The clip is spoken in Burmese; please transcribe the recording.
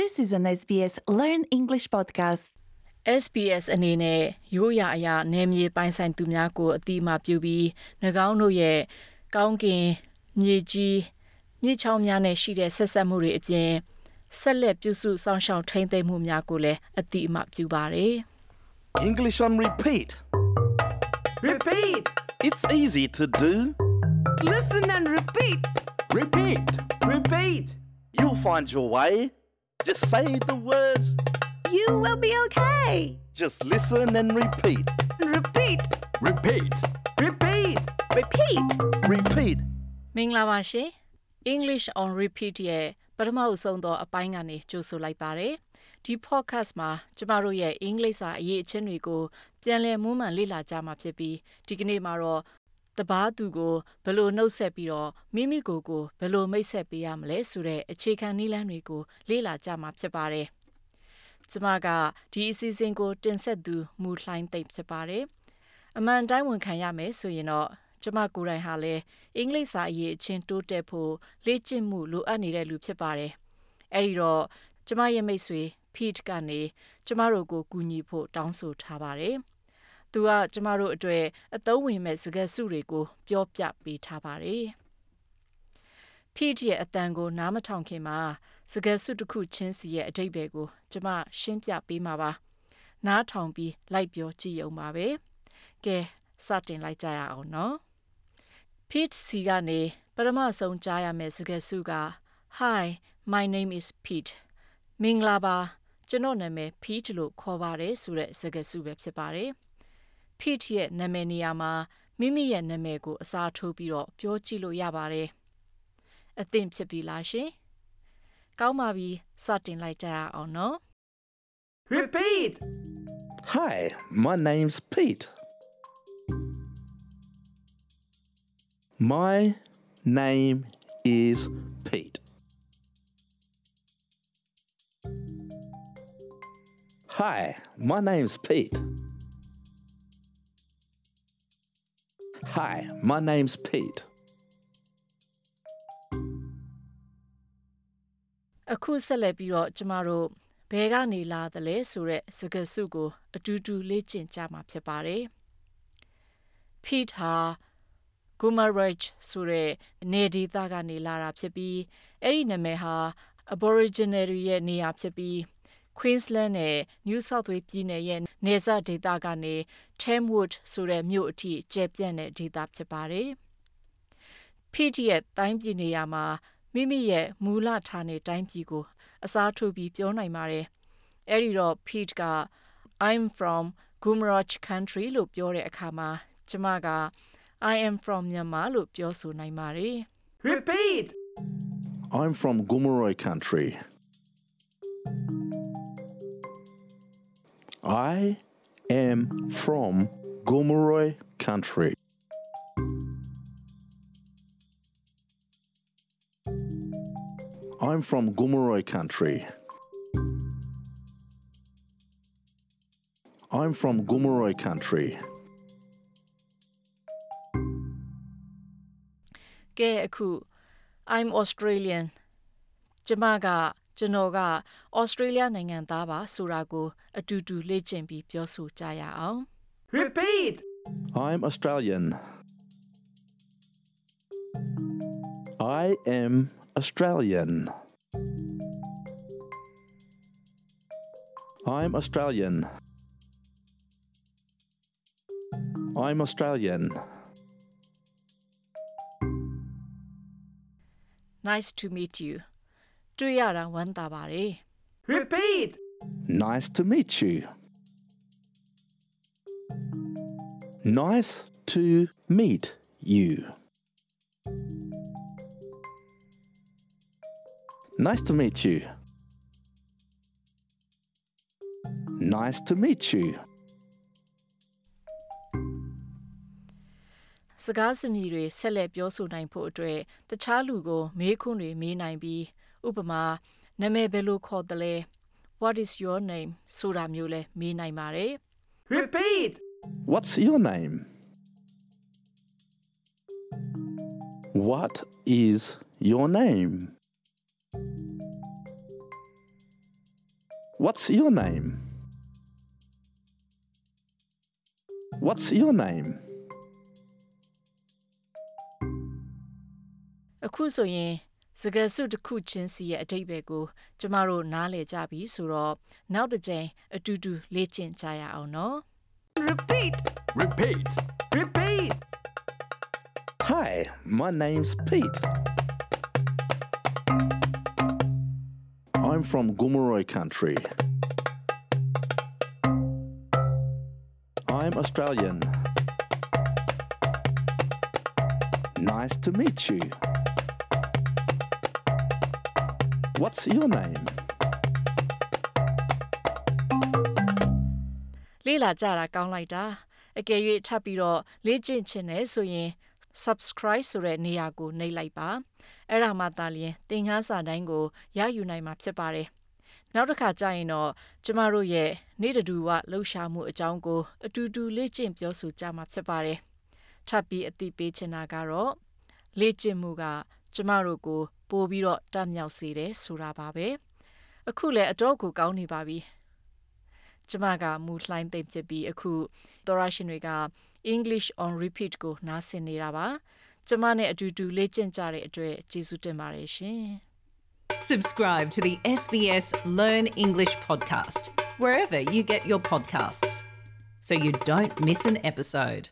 This is an SBS Learn English podcast. SBS အနေနဲ့ရိုးရာအရာနယ်မြေပိုင်ဆိုင်သူများကိုအတိအမှပြုပြီး၎င်းတို့ရဲ့ကောင်းကင်မြေကြီးမြေချောင်းများနဲ့ရှိတဲ့ဆက်ဆက်မှုတွေအပြင်ဆက်လက်ပြုစုစောင့်ရှောက်ထိန်းသိမ်းမှုများကိုလည်းအတိအမှပြုပါတယ် English on repeat. Repeat! It's easy to do. Listen and repeat! Repeat. Repeat! You'll find your way. Just say the words. You will be okay. Just listen and repeat. Repeat! Repeat. Repeat! Repeat. Repeat. မင်္ဂလာပါရှင် English on repeat ရဲ့ပထမအဆုံးသောအပိုင်းကနေကြိုဆိုလိုက်ပါတယ်ဒီ podcast မှာကျမတို့ရဲ့အင်္ဂလိပ်စာအရေးအချင်းတွေကိုပြန်လည်မွမ်းမံလေ့လာကြမှာဖြစ်ပြီးဒီကနေ့မှာတော့ တပားသူကိုဘယ်လိုနှုတ်ဆက်ပြီးတော့မိမိကိုယ်ကိုဘယ်လိုမိတ်ဆက်ပေးရမလဲဆိုတဲ့အခြေခံနည်းလမ်းတွေကိုလေ့လာကြမှာဖြစ်ပါတယ်ကျမကဒီအစီအစဉ်ကို တင်ဆက်သူမူလှိုင်းသိမ့်ဖြစ်ပါတယ်အမှန်တိုင်းဝန်ခံရမယ်ဆိုရင်တော့ကျမကိုယ်တိုင်ဟာလည်းအင်္ဂလိပ်စာအရေးအချင်းတိုးတက်ဖို့လေ့ကျင့်မှုလိုအပ်နေတဲ့လူဖြစ်ပါတယ်။အဲဒီတော့ကျမရဲ့မိတ်ဆွေ Pete ကနေကျမတို့ကိုကူညီဖို့တောင်းဆိုထားပါတယ်။ သူကကျမတို့အတွက်အသုံးဝင်မဲ့စကားစုတွေကိုပြောပြပေးထားပါတယ်။ Pete ရဲ့အတန်ကိုနားမထောင်ခင်မှာစကားစုတစ်ခုချင်းစီရဲ့အတိတ်ဘယ်ကို ကျမရှင်းပြပေးမှာပါ။နားထောင်ပြီးလိုက်ပြောကြည့်အောင်ပါပဲ။ကဲစတင်လိုက်ကြရအောင်နော်။ Pete စီကနေပထမဆုံးကြားရမယ့်စကားစုက Hi my name is Pete မင်္ဂလာပါကျွန်တော်နာမည် Pete လို့ခေါ်ပါတယ်ဆိုတဲ့စကားစုပဲဖြစ်ပါတယ် Pete ရဲ့နာမည်နေရာမှာ မိမိရဲ့နာမည်ကို အစားထိုးပြီးတော့ပြောကြည့်လို့ရပါတယ်အသင့်ဖြစ်ပြီလားရှင်ကောင်းပါပြီစတင်လိုက်ကြရအောင်နော် Repeat! Hi, my name's Pete. My name is Pete. Hi, my name's Pete. Hi, my name's Pete. အခုဆက်လက်ပြီးတော့ကျမတို့ဘဲကနေလာတယ်လဲဆိုတဲ့စကားစုကို အတူတူလေ့ကျင့်ကြမှာဖြစ်ပါတယ်။ Pete ဟာ Gumaraj ဆိုတဲ့နေဒေသကနေလာတာဖြစ်ပြီးအဲ့ဒီနာမည်ဟာ Aboriginal တွေရဲ့နေရာဖြစ်ပြီး Queensland နဲ့ New South Wales ပြည်နယ်ရဲ့နေဆက်ဒေသကနေ Tamworth ဆိုတဲ့မြို့အထိကျယ်ပြန့်တဲ့ဒေသဖြစ်ပါတယ်။ Pete ရဲ့တိုင်းပြည်နေရာမှာမိမိရဲ့မူလဌာနေတိုင်းပြည်ကို အစားထိုးပြီးပြောနိုင်ပါတယ်။အဲဒီတော့ Pete က I'm from Gumaraj country လို့ပြောတဲ့အခါမှာကျမက I am from Myanmar လို့ပြောဆိုနိုင်ပါတယ် Repeat! I'm from Gomeroi country. I am from Gomeroi country. I'm from Gomeroi country. I'm from Gomeroi country. ။ကဲအခု I'm Australian ကျမက ကျွန်တော်က Australia နိုင်ငံသားပါဆိုတာကိုအတူတူလေ့ကျင့်ပြီးပြောဆိုကြရအောင် Repeat! I'm Australian. I am Australian. I'm Australian. I'm Australian. Nice to meet you တွေ့ရတာဝမ်းသာပါတယ် Repeat! Nice to meet you. Nice to meet you. Nice to meet you. Nice to meet you. စကားစမြည်တွေဆက်လက်ပြောဆိုနိုင်ဖို့အတွက်တခြားလူကိုမေးခွန်းတွေမေးနိုင်ပြီး ဥပမာနာမည်ဘယ်လိုခေါ်သလဲ What is your name ဆိုတာမျိုးလဲမေးနိုင်ပါတယ် Repeat! What's your name? What is your name? What's your name? What's your name? အခုဆိုရင် စကားစုတစ်ခုချင်းစီရဲ့အတိတ်ပဲကိုကျမတို့နားလည်ကြပြီဆိုတော့နောက်တစ်ကြိမ်အတူတူလေ့ကျင့်ကြရအောင်နော် Repeat. Repeat. Repeat. Hi, my name's Pete. I'm from Gomeroi country. I'm Australian. Nice to meet you. What's your name? လေ့လာကြတာကောင်းလိုက်တာအကယ်၍ထပ်ပြီးတော့လေ့ကျင့်ချင်တယ်ဆိုရင် subscribe ဆိုတဲ့နေရာကိုနှိပ်လိုက်ပါအဲ့ဒါမှသာလျှင်သင်ခန်းစာတိုင်းကိုရယူနိုင်မှာဖြစ်ပါတယ်နောက်တစ်ခါကျရင်တော့ကျမတို့ရဲ့နေ့တဒူဝလှူရှာမှုအကြောင်းကို အတူတူလေ့ကျင့်ပြောဆိုကြမှာဖြစ်ပါတယ်ထပ်ပြီးအသိပေးချင်တာကတော့လေ့ကျင့်မှုက ကျမတို့ကိုပို့ပြီးတော့တတ်မြောက်စေတယ်ဆိုတာပါပဲအခုလည်းအတော့ကိုကောင်းနေပါပြီ ကျမကမူလှိုင်းသိမ့်ဖြစ်ပြီးအခုသောရရှင်တွေက English on repeat ကိုနားဆင်နေတာပါကျမနဲ့အတူတူလေ့ကျင့်ကြတဲ့အတွက်ကျေးဇူးတင်ပါတယ်ရှင် Subscribe to the SBS Learn English podcast wherever you get your podcasts so you don't miss an episode.